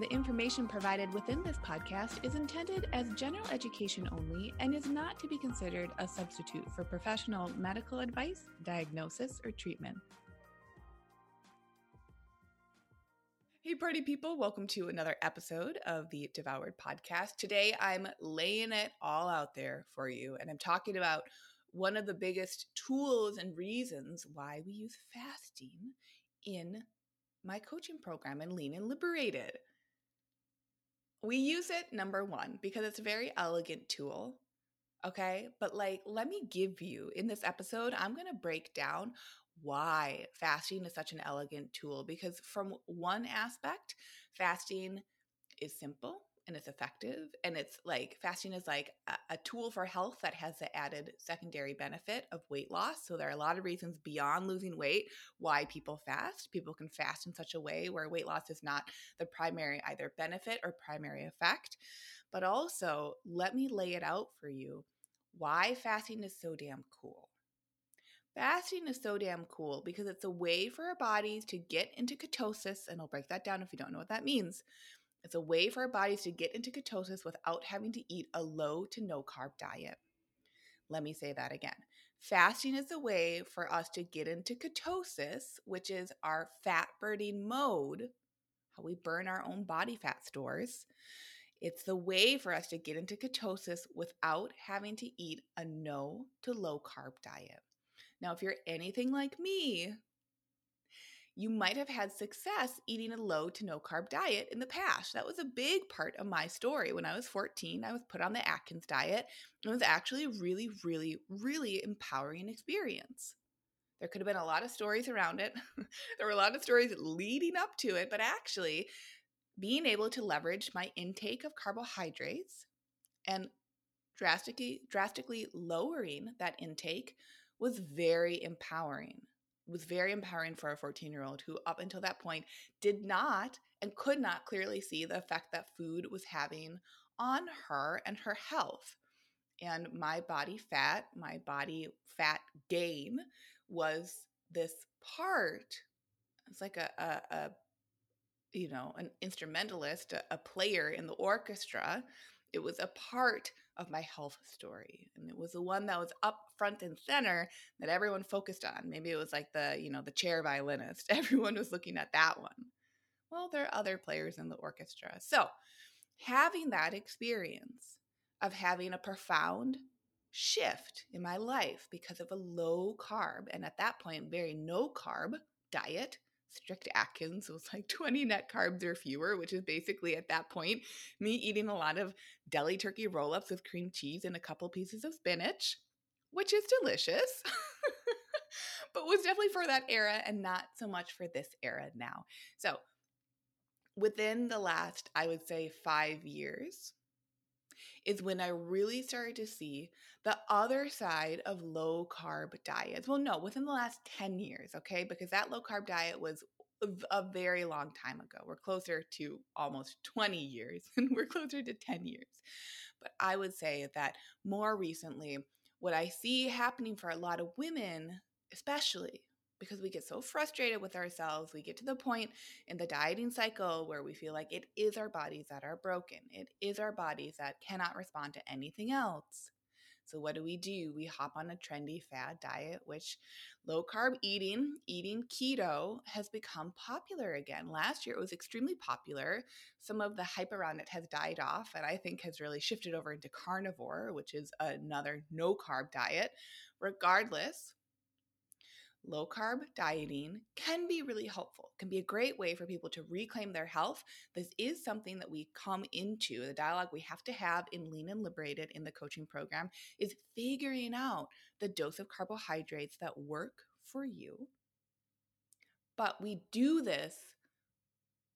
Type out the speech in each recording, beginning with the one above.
The information provided within this podcast is intended as general education only and is not to be considered a substitute for professional medical advice, diagnosis, or treatment. Hey, party people, welcome to another episode of the Devoured Podcast. Today, I'm laying it all out there for you, and I'm talking about one of the biggest tools and reasons why we use fasting in my coaching program and Lean and Liberated. We use it, number one, because it's a very elegant tool. Okay. But like, let me give you in this episode, I'm going to break down why fasting is such an elegant tool because from one aspect fasting is simple and it's effective and it's like fasting is like a, a, tool for health that has the added secondary benefit of weight loss so there are a lot of reasons beyond losing weight why people fast people can fast in such a way where weight loss is not the primary either benefit or primary effect but also let me lay it out for you why fasting is so damn cool Fasting is so damn cool because it's a way for our bodies to get into ketosis, and I'll break that down if you don't know what that means. It's a way for our bodies to get into ketosis without having to eat a low to no carb diet. Let me say that again. Fasting is a way for us to get into ketosis, which is our fat burning mode, how we burn our own body fat stores. It's the way for us to get into ketosis without having to eat a no to low carb diet. Now, if you're anything like me, you might have had success eating a low to no carb diet in the past. That was a big part of my story. When I was 14, I was put on the Atkins diet. And it was actually a really, really, really empowering experience. There could have been a lot of stories around it. there were a lot of stories leading up to it, but actually, being able to leverage my intake of carbohydrates and drastically drastically lowering that intake was very empowering was very empowering for a 14 year old who up until that point did not and could not clearly see the effect that food was having on her and her health. And my body fat my body fat gain was this part it's like a, a, a you know an instrumentalist a, a player in the orchestra. It was a part of my health story and it was the one that was up front and center that everyone focused on. Maybe it was like the you know the chair violinist. Everyone was looking at that one. Well there are other players in the orchestra. So having that experience of having a profound shift in my life because of a low carb and at that point very no carb diet strict Atkins was like 20 net carbs or fewer, which is basically at that point me eating a lot of deli turkey roll ups with cream cheese and a couple pieces of spinach, which is delicious, but was definitely for that era and not so much for this era now. So within the last, I would say, five years, is when I really started to see the other side of low carb diets. Well, no, within the last 10 years, okay? Because that low carb diet was a very long time ago. We're closer to almost 20 years and we're closer to 10 years. But I would say that more recently, what I see happening for a lot of women, especially because we get so frustrated with ourselves. We get to the point in the dieting cycle where we feel like it is our bodies that are broken, it is our bodies that cannot respond to anything else. So, what do we do? We hop on a trendy fad diet, which low carb eating, eating keto, has become popular again. Last year, it was extremely popular. Some of the hype around it has died off, and I think has really shifted over into carnivore, which is another no carb diet. Regardless, low carb dieting can be really helpful can be a great way for people to reclaim their health. This is something that we come into the dialogue we have to have in lean and liberated in the coaching program is figuring out the dose of carbohydrates that work for you. But we do this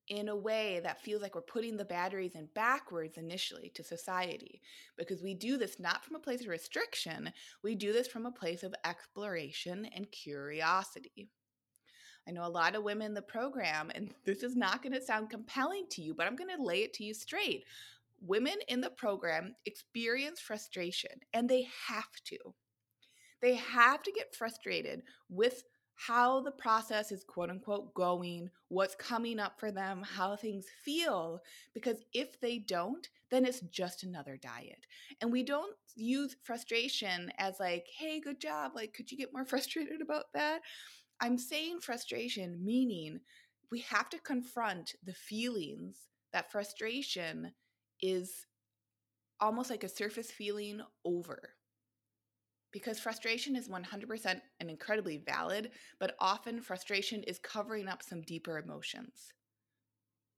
in a way that feels like we're putting the batteries in backwards initially to society because we do this not from a place of restriction, we do this from a place of exploration and curiosity. I know a lot of women in the program, and this is not going to sound compelling to you, but I'm going to lay it to you straight. Women in the program experience frustration, and they have to. They have to get frustrated with how the process is quote unquote going, what's coming up for them, how things feel. Because if they don't, then it's just another diet. And we don't use frustration as like, hey, good job. Like, could you get more frustrated about that? I'm saying frustration, meaning we have to confront the feelings that frustration is almost like a surface feeling over because frustration is 100% and incredibly valid, but often frustration is covering up some deeper emotions.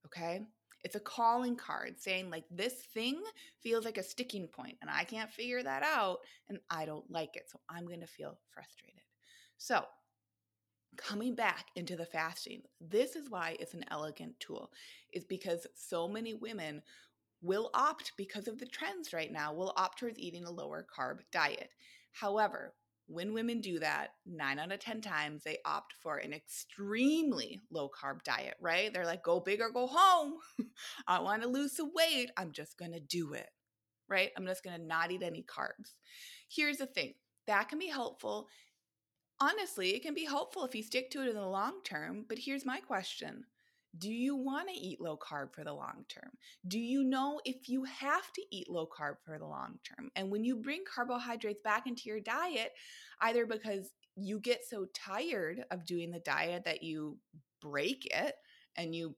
Okay? It's a calling card saying, like, this thing feels like a sticking point and I can't figure that out and I don't like it. So I'm going to feel frustrated. So, coming back into the fasting, this is why it's an elegant tool, is because so many women will opt because of the trends right now, will opt towards eating a lower carb diet. However, when women do that, nine out of 10 times they opt for an extremely low carb diet, right? They're like, go big or go home. I want to lose some weight. I'm just going to do it, right? I'm just going to not eat any carbs. Here's the thing that can be helpful. Honestly, it can be helpful if you stick to it in the long term. But here's my question do you want to eat low carb for the long term? Do you know if you have to eat low carb for the long term? And when you bring carbohydrates back into your diet, either because you get so tired of doing the diet that you break it and you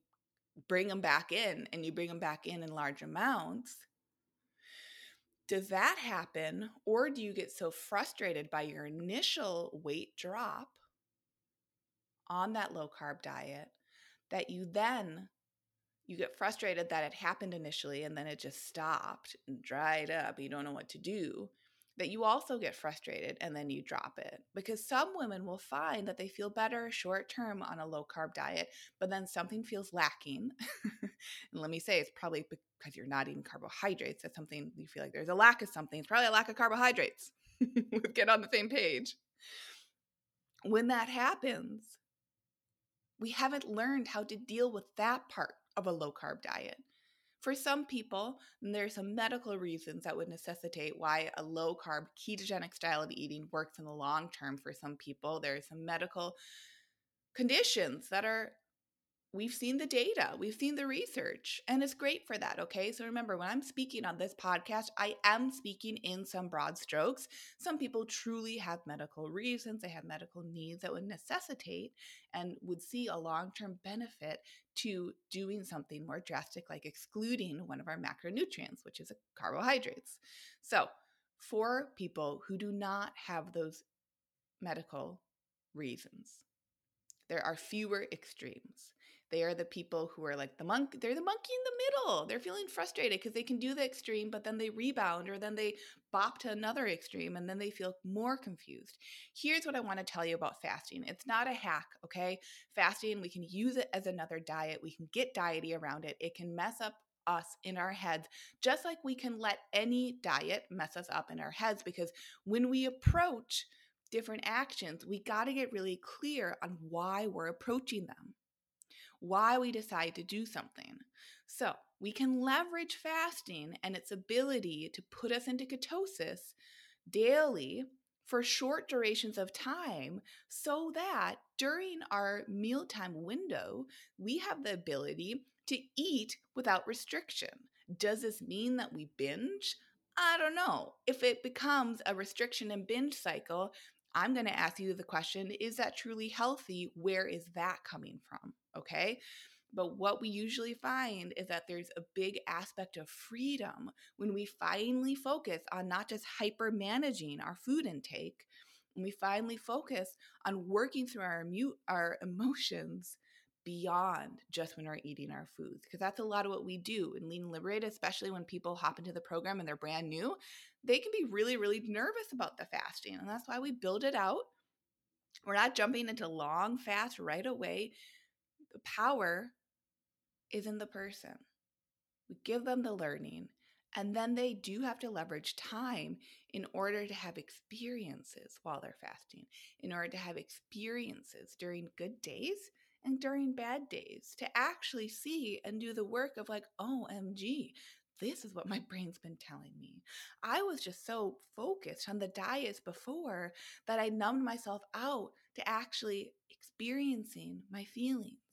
bring them back in and you bring them back in in large amounts, does that happen? Or do you get so frustrated by your initial weight drop on that low carb diet that you then you get frustrated that it happened initially and then it just stopped and dried up you don't know what to do that you also get frustrated and then you drop it. Because some women will find that they feel better short term on a low carb diet but then something feels lacking. And let me say it's probably because you're not eating carbohydrates that's something you feel like there's a lack of something. It's probably a lack of carbohydrates. We get on the same page. When that happens we haven't learned how to deal with that part of a low carb diet. For some people, there are some medical reasons that would necessitate why a low carb ketogenic style of eating works in the long term for some people. There are some medical conditions that are we've seen the data, we've seen the research, and it's great for that. Okay. So remember, when I'm speaking on this podcast, I am speaking in some broad strokes. Some people truly have medical reasons, they have medical needs that would necessitate and would see a long term benefit to doing something more drastic, like excluding one of our macronutrients, which is uh, carbohydrates. So, for people who do not have those medical reasons, there are fewer extremes. They are the people who are like the monk, they're the monkey in the middle. They're feeling frustrated because they can do the extreme, but then they rebound or then they bop to another extreme and then they feel more confused. Here's what I want to tell you about fasting it's not a hack, okay? Fasting, we can use it as another diet, we can get diety around it, it can mess up us in our heads, just like we can let any diet mess us up in our heads. Because when we approach different actions, we got to get really clear on why we're approaching them why we decide to do something. So we can leverage fasting and its ability to put us into ketosis daily for short durations of time so that during our mealtime window, we have the ability to eat without restriction. Does this mean that we binge? I don't know. If it becomes a restriction and binge cycle, I'm going to ask you the question is that truly healthy? Where is that coming from? Okay. But what we usually find is that there's a big aspect of freedom when we finally focus on not just hyper managing our food intake, when we finally focus on working through our, our emotions beyond just when we're eating our foods because that's a lot of what we do in lean and liberated especially when people hop into the program and they're brand new they can be really really nervous about the fasting and that's why we build it out we're not jumping into long fast right away the power is in the person we give them the learning and then they do have to leverage time in order to have experiences while they're fasting, in order to have experiences during good days and during bad days to actually see and do the work of like, OMG, this is what my brain's been telling me. I was just so focused on the diets before that I numbed myself out to actually experiencing my feelings.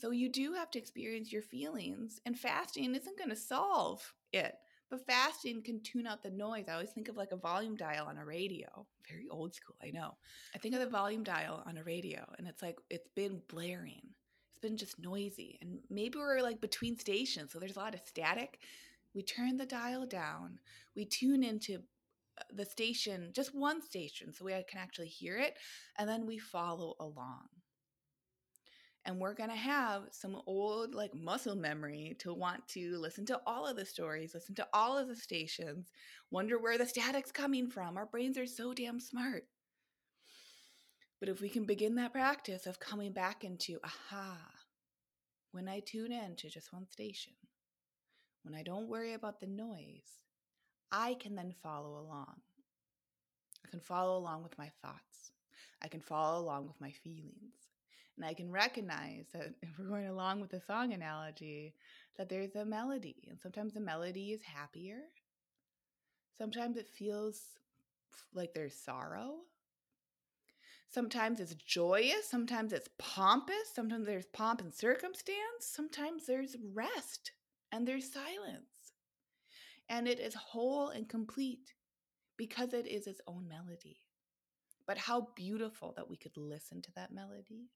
So you do have to experience your feelings, and fasting isn't going to solve it. But fasting can tune out the noise. I always think of like a volume dial on a radio. Very old school, I know. I think of the volume dial on a radio and it's like it's been blaring. It's been just noisy. And maybe we're like between stations, so there's a lot of static. We turn the dial down. We tune into uh, the station, just one station, so we can actually hear it, and then we follow along and we're going to have some old like muscle memory to want to listen to all of the stories listen to all of the stations wonder where the static's coming from. Our brains are so damn smart. But if we can begin that practice of coming back into aha when i tune in to just one station when i don't worry about the noise i can then follow along. I can follow along with my thoughts. I can follow along with my feelings and I can recognize that if we're going along with the song analogy, that there's a melody. And sometimes the melody is happier. Sometimes it feels like there's sorrow. Sometimes it's joyous. Sometimes it's pompous. Sometimes there's pomp and circumstance. Sometimes there's rest and there's silence. And it is whole and complete because it is its own melody. But how beautiful that we could listen to that melody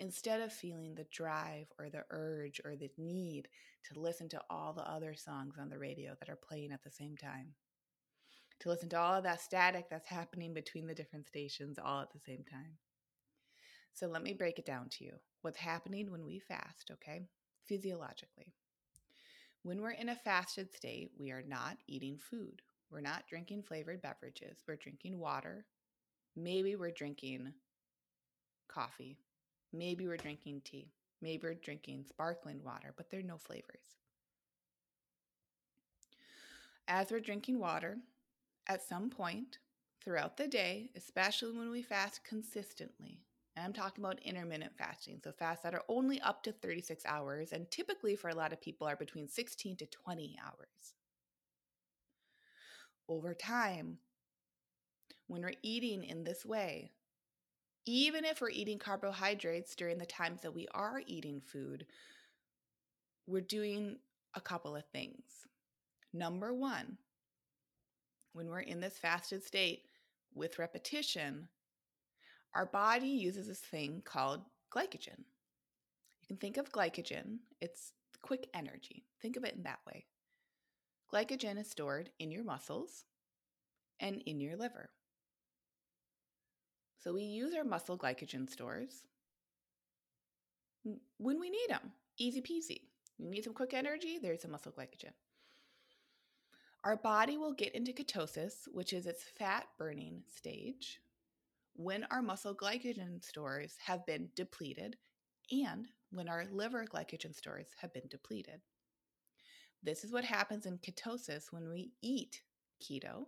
instead of feeling the drive or the urge or the need to listen to all the other songs on the radio that are playing at the same time. To listen to all of that static that's happening between the different stations all at the same time. So let me break it down to you. What's happening when we fast, okay? Physiologically. When we're in a fasted state, we are not eating food. We're not drinking flavored beverages. We're drinking water. Maybe we're drinking coffee Maybe we're drinking tea. Maybe we're drinking sparkling water, but there are no flavors. As we're drinking water, at some point throughout the day, especially when we fast consistently, and I'm talking about intermittent fasting, so fasts that are only up to 36 hours, and typically for a lot of people are between 16 to 20 hours. Over time, when we're eating in this way, even if we're eating carbohydrates during the times that we are eating food, we're doing a couple of things. Number one, when we're in this fasted state with repetition, our body uses this thing called glycogen. You can think of glycogen, it's quick energy. Think of it in that way. Glycogen is stored in your muscles and in your liver. So we use our muscle glycogen stores when we need them. Easy peasy. You need some quick energy, there's some muscle glycogen. Our body will get into ketosis, which is its fat burning stage, when our muscle glycogen stores have been depleted and when our liver glycogen stores have been depleted. This is what happens in ketosis when we eat keto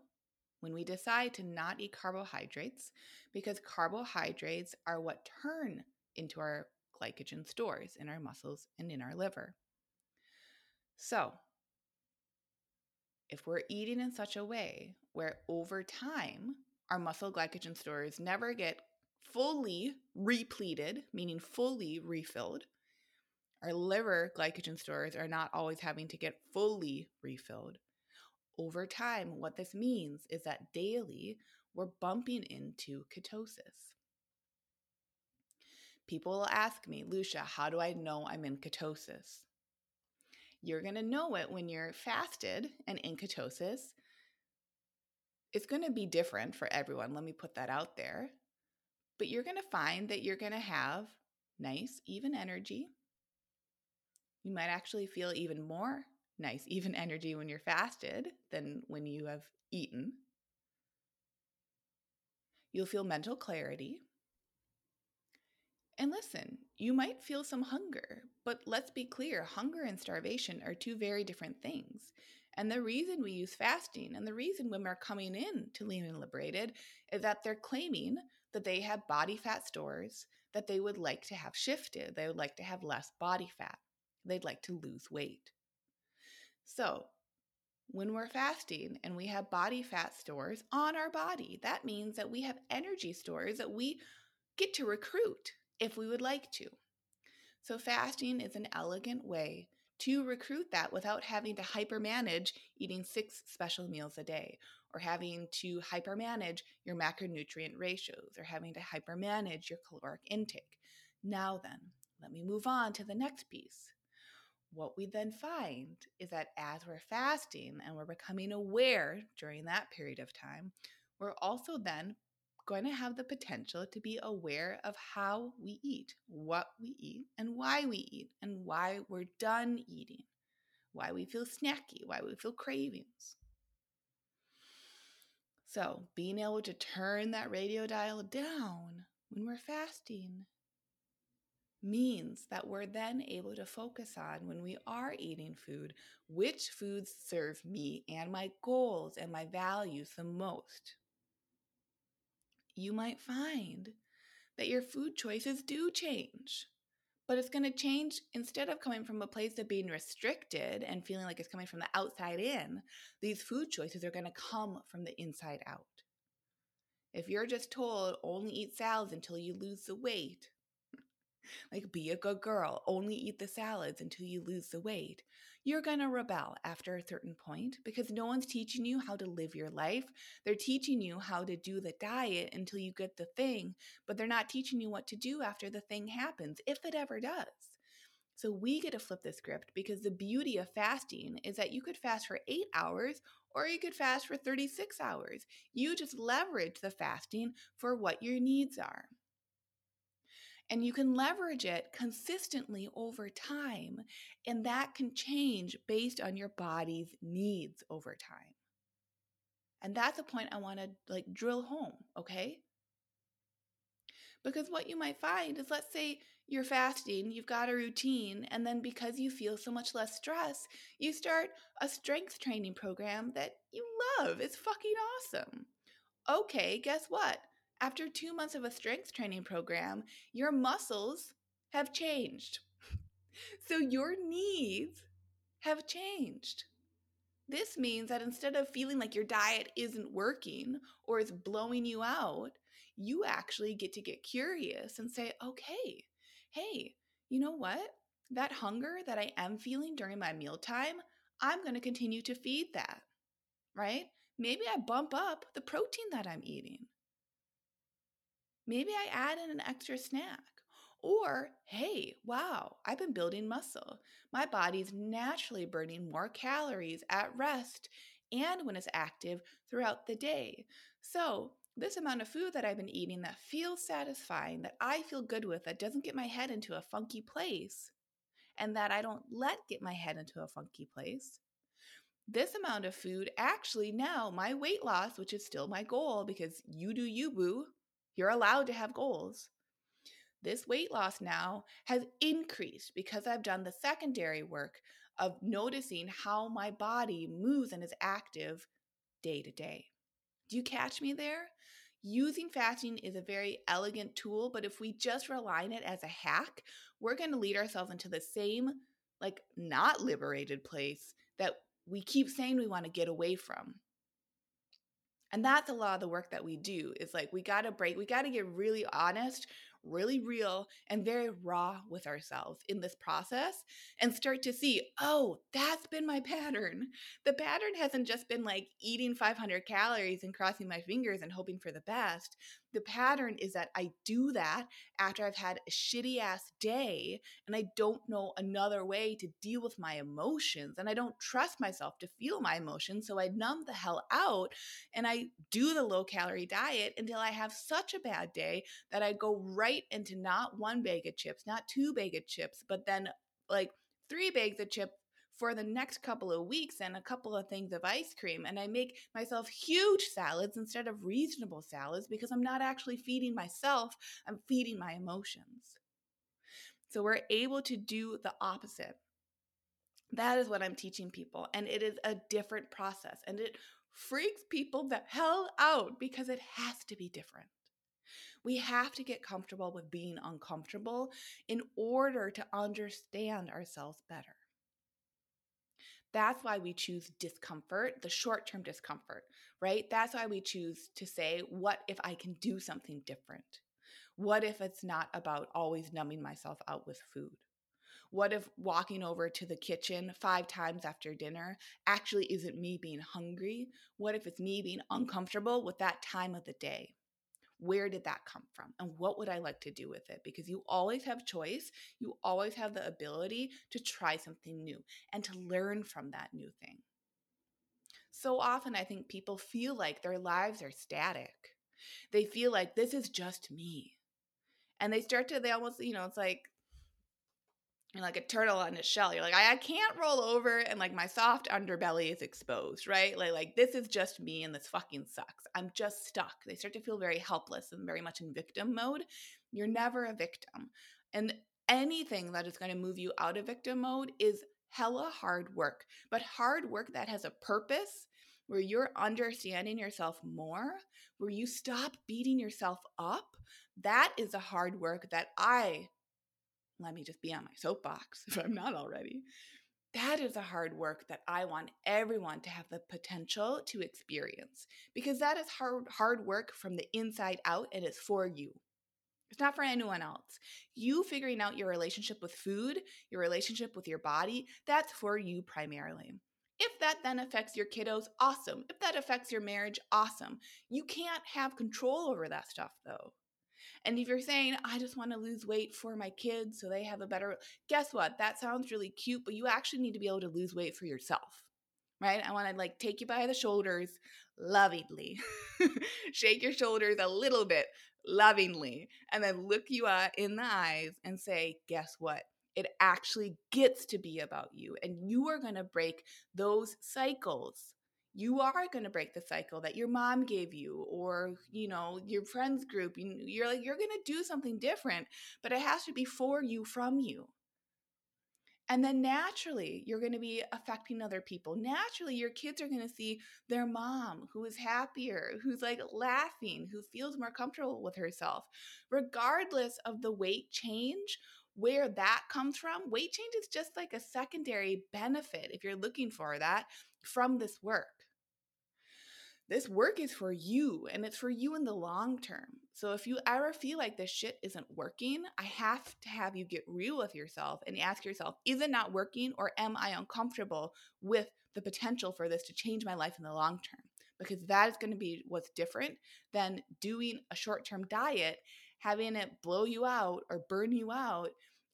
when we decide to not eat carbohydrates, because carbohydrates are what turn into our glycogen stores in our muscles and in our liver. So, if we're eating in such a way where over time our muscle glycogen stores never get fully repleted, meaning fully refilled, our liver glycogen stores are not always having to get fully refilled. Over time, what this means is that daily we're bumping into ketosis. People will ask me, Lucia, how do I know I'm in ketosis? You're going to know it when you're fasted and in ketosis. It's going to be different for everyone. Let me put that out there. But you're going to find that you're going to have nice, even energy. You might actually feel even more nice, even energy when you're fasted than when you have eaten. You'll feel mental clarity. And listen, you might feel some hunger, but let's be clear hunger and starvation are two very different things. And the reason we use fasting and the reason women are coming in to Lean and Liberated is that they're claiming that they have body fat stores that they would like to have shifted. They would like to have less body fat. They'd like to lose weight. So, when we're fasting and we have body fat stores on our body, that means that we have energy stores that we get to recruit if we would like to. So, fasting is an elegant way to recruit that without having to hypermanage eating six special meals a day or having to hypermanage your macronutrient ratios or having to hypermanage your caloric intake. Now, then, let me move on to the next piece. What we then find is that as we're fasting and we're becoming aware during that period of time, we're also then going to have the potential to be aware of how we eat, what we eat, and why we eat, and why we're done eating, why we feel snacky, why we feel cravings. So, being able to turn that radio dial down when we're fasting means that we're then able to focus on when we are eating food which foods serve me and my goals and my values the most you might find that your food choices do change. But it's going to change instead of coming from a place of being restricted and feeling like it's coming from the outside in, these food choices are going to come from the inside out. If you're just told only eat salads until you lose the weight, like be a good girl, only eat the salads until you lose the weight, you're going to rebel after a certain point because no one's teaching you how to live your life. They're teaching you how to do the diet until you get the thing, but they're not teaching you what to do after the thing happens, if it ever does. So we get to flip the script because the beauty of fasting is that you could fast for eight hours or you could fast for 36 hours. You just leverage the fasting for what your needs are. And you can leverage it consistently over time. And that can change based on your body's needs over time. And that's a point I want to like drill home, okay? Because what you might find is let's say you're fasting, you've got a routine, and then because you feel so much less stress, you start a strength training program that you love. It's fucking awesome. Okay, guess what? After two months of a strength training program, your muscles have changed. so your needs have changed. This means that instead of feeling like your diet isn't working or is blowing you out, you actually get to get curious and say, okay, hey, you know what? That hunger that I am feeling during my mealtime, I'm going to continue to feed that, right? Maybe I bump up the protein that I'm eating. Maybe I add in an extra snack. Or, hey, wow, I've been building muscle. My body's naturally burning more calories at rest and when it's active throughout the day. So, this amount of food that I've been eating that feels satisfying, that I feel good with, that doesn't get my head into a funky place, and that I don't let get my head into a funky place. This amount of food actually now, my weight loss, which is still my goal because you do you, boo, you're allowed to have goals. This weight loss now has increased because I've done the secondary work of noticing how my body moves and is active day to day. Do you catch me there? Using fasting is a very elegant tool, but if we just rely on it as a hack, we're going to lead ourselves into the same, like, not liberated place that we keep saying we want to get away from and that's a lot of the work that we do is like we got to break we got to get really honest really real and very raw with ourselves in this process and start to see, oh, that's been my pattern. The pattern hasn't just been like eating 500 calories and crossing my fingers and hoping for the best. The pattern is that I do that after I've had a shitty ass day and I don't know another way to deal with my emotions and I don't trust myself to feel my emotions. So I numb the hell out and I do the low calorie diet until I have such a bad day that I go right into not one bag of chips, not two bag of chips, but then like three bags of chips for the next couple of weeks and a couple of things of ice cream. And I make myself huge salads instead of reasonable salads because I'm not actually feeding myself, I'm feeding my emotions. So we're able to do the opposite. That is what I'm teaching people. And it is a different process. And it freaks people the hell out because it has to be different. We have to get comfortable with being uncomfortable in order to understand ourselves better. That's why we choose discomfort, the short term discomfort, right? That's why we choose to say, what if I can do something different? What if it's not about always numbing myself out with food? What if walking over to the kitchen five times after dinner actually isn't me being hungry? What if it's me being uncomfortable with that time of the day? Where did that come from and what would I like to do with it? Because you always have choice. You always have the ability to try something new and to learn from that new thing. So often, I think people feel like their lives are static. They feel like this is just me. And they start to, they almost, you know, it's like like a turtle on its shell. You're like, I, I can't roll over and like my soft underbelly is exposed, right? Like, like this is just me and this fucking sucks. I'm just stuck. They start to feel very helpless and very much in victim mode. You're never a victim. And anything that is going to move you out of victim mode is hella hard work, but hard work that has a purpose where you're understanding yourself more, where you stop beating yourself up. That is a hard work that I let me just be on my soapbox if I'm not already. That is a hard work that I want everyone to have the potential to experience because that is hard hard work from the inside out and it's for you. It's not for anyone else. You figuring out your relationship with food, your relationship with your body, that's for you primarily. If that then affects your kiddos, awesome. If that affects your marriage, awesome. You can't have control over that stuff though. And if you're saying, I just want to lose weight for my kids so they have a better, guess what? That sounds really cute, but you actually need to be able to lose weight for yourself, right? I want to like take you by the shoulders lovingly, shake your shoulders a little bit lovingly, and then look you uh, in the eyes and say, guess what? It actually gets to be about you, and you are going to break those cycles you are going to break the cycle that your mom gave you or you know your friends group you're like you're going to do something different but it has to be for you from you. And then naturally you're going to be affecting other people. Naturally your kids are going to see their mom who is happier who's like laughing who feels more comfortable with herself. Regardless of the weight change where that comes from weight change is just like a secondary benefit if you're looking for that from this work this work is for you and it's for you in the long term. So if you ever feel like this shit isn't working, I have to have you get real with yourself and ask yourself, is it not working or am I uncomfortable with the potential for this to change my life in the long term? Because that is going to be what's different than doing a short term diet, having it blow you out or burn you out,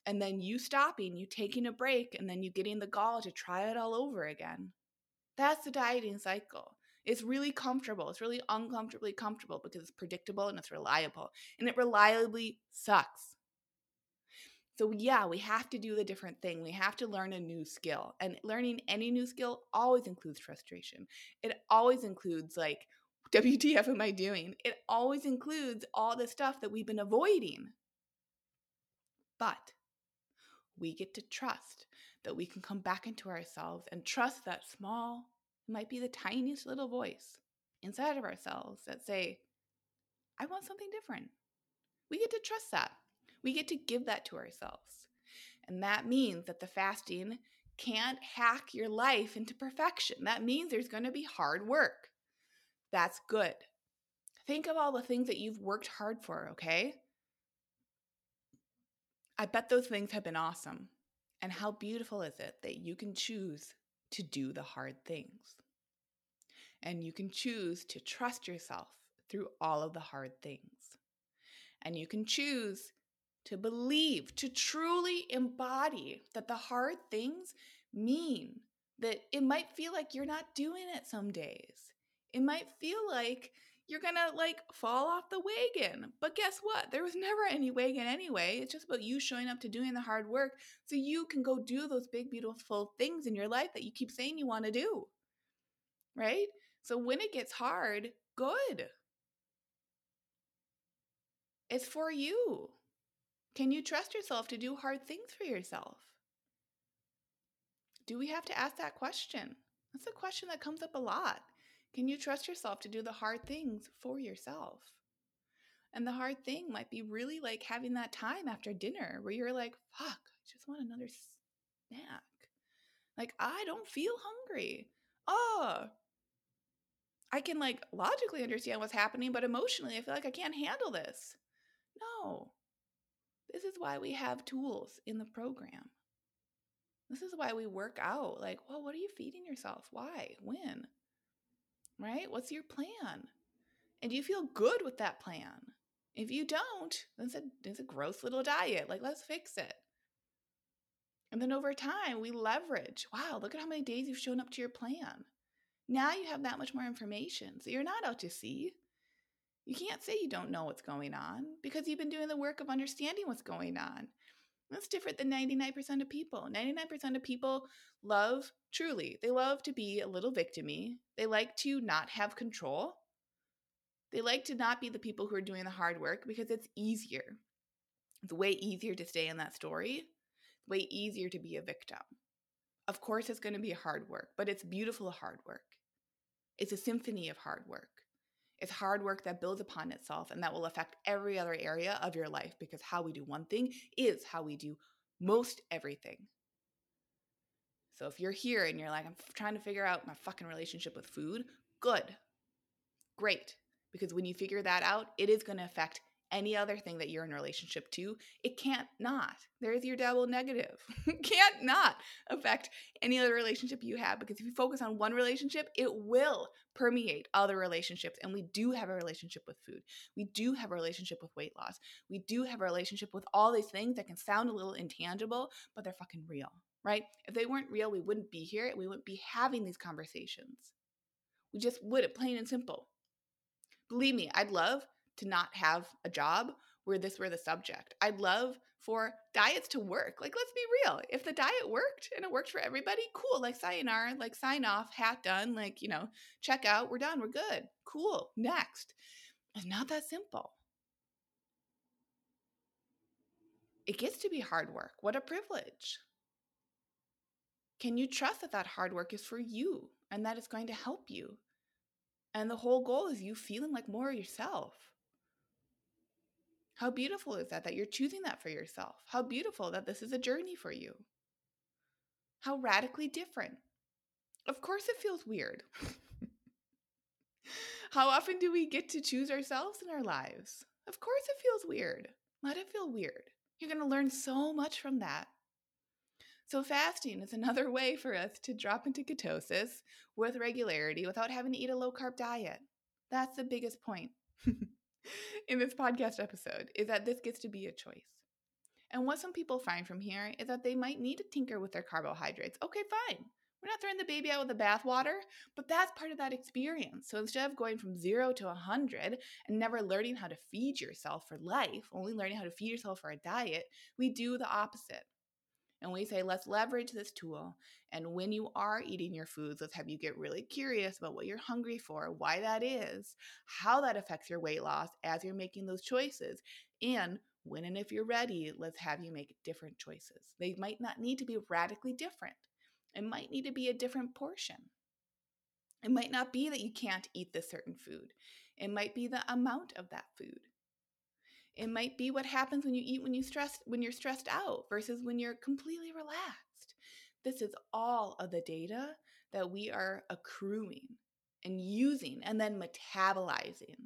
and then you stopping, you taking a break, and then you getting the gall to try it all over again. That's the dieting cycle. It's really comfortable. It's really uncomfortably comfortable because it's predictable and it's reliable. And it reliably sucks. So, yeah, we have to do the different thing. We have to learn a new skill. And learning any new skill always includes frustration. It always includes, like, WTF am I doing? It always includes all the stuff that we've been avoiding. But we get to trust that we can come back into ourselves and trust that small, might be the tiniest little voice inside of ourselves that say, I want something different. We get to trust that. We get to give that to ourselves. And that means that the fasting can't hack your life into perfection. That means there's going to be hard work. That's good. Think of all the things that you've worked hard for, okay? I bet those things have been awesome. And how beautiful is it that you can choose to do the hard things? And you can choose to trust yourself through all of the hard things. And you can choose to believe, to truly embody that the hard things mean that it might feel like you're not doing it some days. It might feel like you're gonna like fall off the wagon. But guess what? There was never any wagon anyway. It's just about you showing up to doing the hard work so you can go do those big, beautiful things in your life that you keep saying you wanna do. Right? So when it gets hard, good. It's for you. Can you trust yourself to do hard things for yourself? Do we have to ask that question? That's a question that comes up a lot. Can you trust yourself to do the hard things for yourself? And the hard thing might be really like having that time after dinner where you're like, fuck, I just want another snack. Like, I don't feel hungry. Oh, I can like logically understand what's happening, but emotionally, I feel like I can't handle this. No. This is why we have tools in the program. This is why we work out. Like, well, what are you feeding yourself? Why? When? Right? What's your plan? And do you feel good with that plan? If you don't, then it's a, it's a gross little diet. Like, let's fix it. And then over time, we leverage. Wow, look at how many days you've shown up to your plan. Now you have that much more information. So you're not out to sea. You can't say you don't know what's going on because you've been doing the work of understanding what's going on. That's different than 99% of people. 99% of people love, truly, they love to be a little victimy. They like to not have control. They like to not be the people who are doing the hard work because it's easier. It's way easier to stay in that story, way easier to be a victim. Of course, it's going to be hard work, but it's beautiful hard work. It's a symphony of hard work. It's hard work that builds upon itself and that will affect every other area of your life because how we do one thing is how we do most everything. So if you're here and you're like, I'm trying to figure out my fucking relationship with food, good. Great. Because when you figure that out, it is going to affect any other thing that you're in relationship to, it can't not. There's your double negative. can't not affect any other relationship you have because if you focus on one relationship, it will permeate other relationships. And we do have a relationship with food. We do have a relationship with weight loss. We do have a relationship with all these things that can sound a little intangible, but they're fucking real, right? If they weren't real, we wouldn't be here. We wouldn't be having these conversations. We just wouldn't, plain and simple. Believe me, I'd love to not have a job where this were the subject. I'd love for diets to work. Like, let's be real. If the diet worked and it worked for everybody, cool. Like, sayonara, like, sign off, hat done. Like, you know, check out, we're done, we're good. Cool. Next. It's not that simple. It gets to be hard work. What a privilege. Can you trust that that hard work is for you and that it's going to help you? And the whole goal is you feeling like more yourself. How beautiful is that that you're choosing that for yourself? How beautiful that this is a journey for you. How radically different. Of course, it feels weird. How often do we get to choose ourselves in our lives? Of course, it feels weird. Let it feel weird. You're going to learn so much from that. So, fasting is another way for us to drop into ketosis with regularity without having to eat a low carb diet. That's the biggest point. in this podcast episode is that this gets to be a choice. And what some people find from here is that they might need to tinker with their carbohydrates. Okay, fine. We're not throwing the baby out with the bathwater, but that's part of that experience. So instead of going from zero to 100 and never learning how to feed yourself for life, only learning how to feed yourself for a diet, we do the opposite. And we say, let's leverage this tool. And when you are eating your foods, let's have you get really curious about what you're hungry for, why that is, how that affects your weight loss as you're making those choices. And when and if you're ready, let's have you make different choices. They might not need to be radically different, it might need to be a different portion. It might not be that you can't eat this certain food. It might be the amount of that food. It might be what happens when you eat when you stress when you're stressed out versus when you're completely relaxed. This is all of the data that we are accruing and using and then metabolizing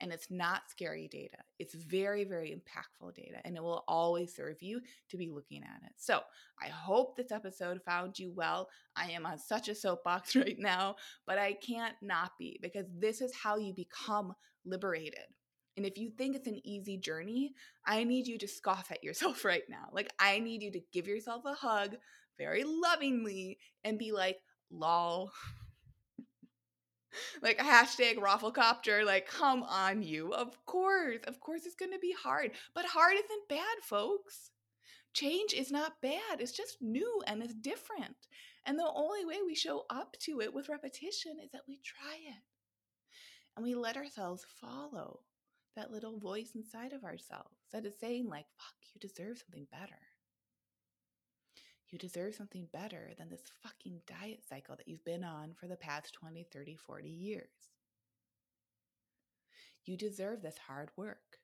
and it's not scary data. It's very, very impactful data, and it will always serve you to be looking at it. So I hope this episode found you well. I am on such a soapbox right now, but I can't not be because this is how you become liberated. And if you think it's an easy journey, I need you to scoff at yourself right now. Like, I need you to give yourself a hug very lovingly and be like, lol. like hashtag rafflecopter like come on you of course of course it's going to be hard but hard isn't bad folks change is not bad it's just new and it's different and the only way we show up to it with repetition is that we try it and we let ourselves follow that little voice inside of ourselves that is saying like fuck you deserve something better you deserve something better than this fucking diet cycle that you've been on for the past 20, 30, 40 years. You deserve this hard work.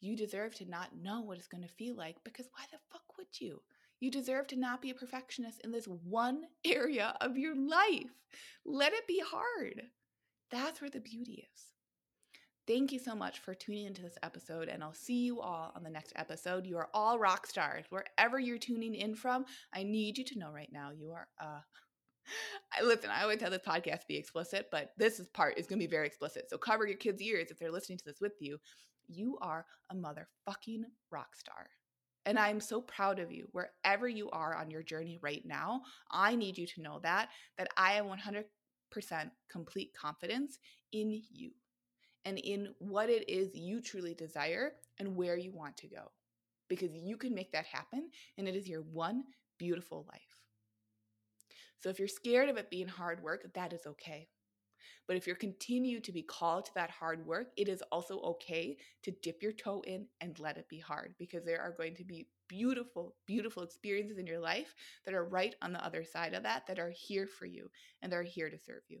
You deserve to not know what it's going to feel like because why the fuck would you? You deserve to not be a perfectionist in this one area of your life. Let it be hard. That's where the beauty is. Thank you so much for tuning into this episode, and I'll see you all on the next episode. You are all rock stars. Wherever you're tuning in from, I need you to know right now you are uh I, listen, I always have this podcast to be explicit, but this is part is gonna be very explicit. So cover your kids' ears if they're listening to this with you. You are a motherfucking rock star. And I'm so proud of you. Wherever you are on your journey right now, I need you to know that that I have 100% complete confidence in you and in what it is you truly desire and where you want to go. Because you can make that happen, and it is your one beautiful life. So if you're scared of it being hard work, that is okay. But if you're continue to be called to that hard work, it is also okay to dip your toe in and let it be hard because there are going to be beautiful, beautiful experiences in your life that are right on the other side of that, that are here for you and they're here to serve you.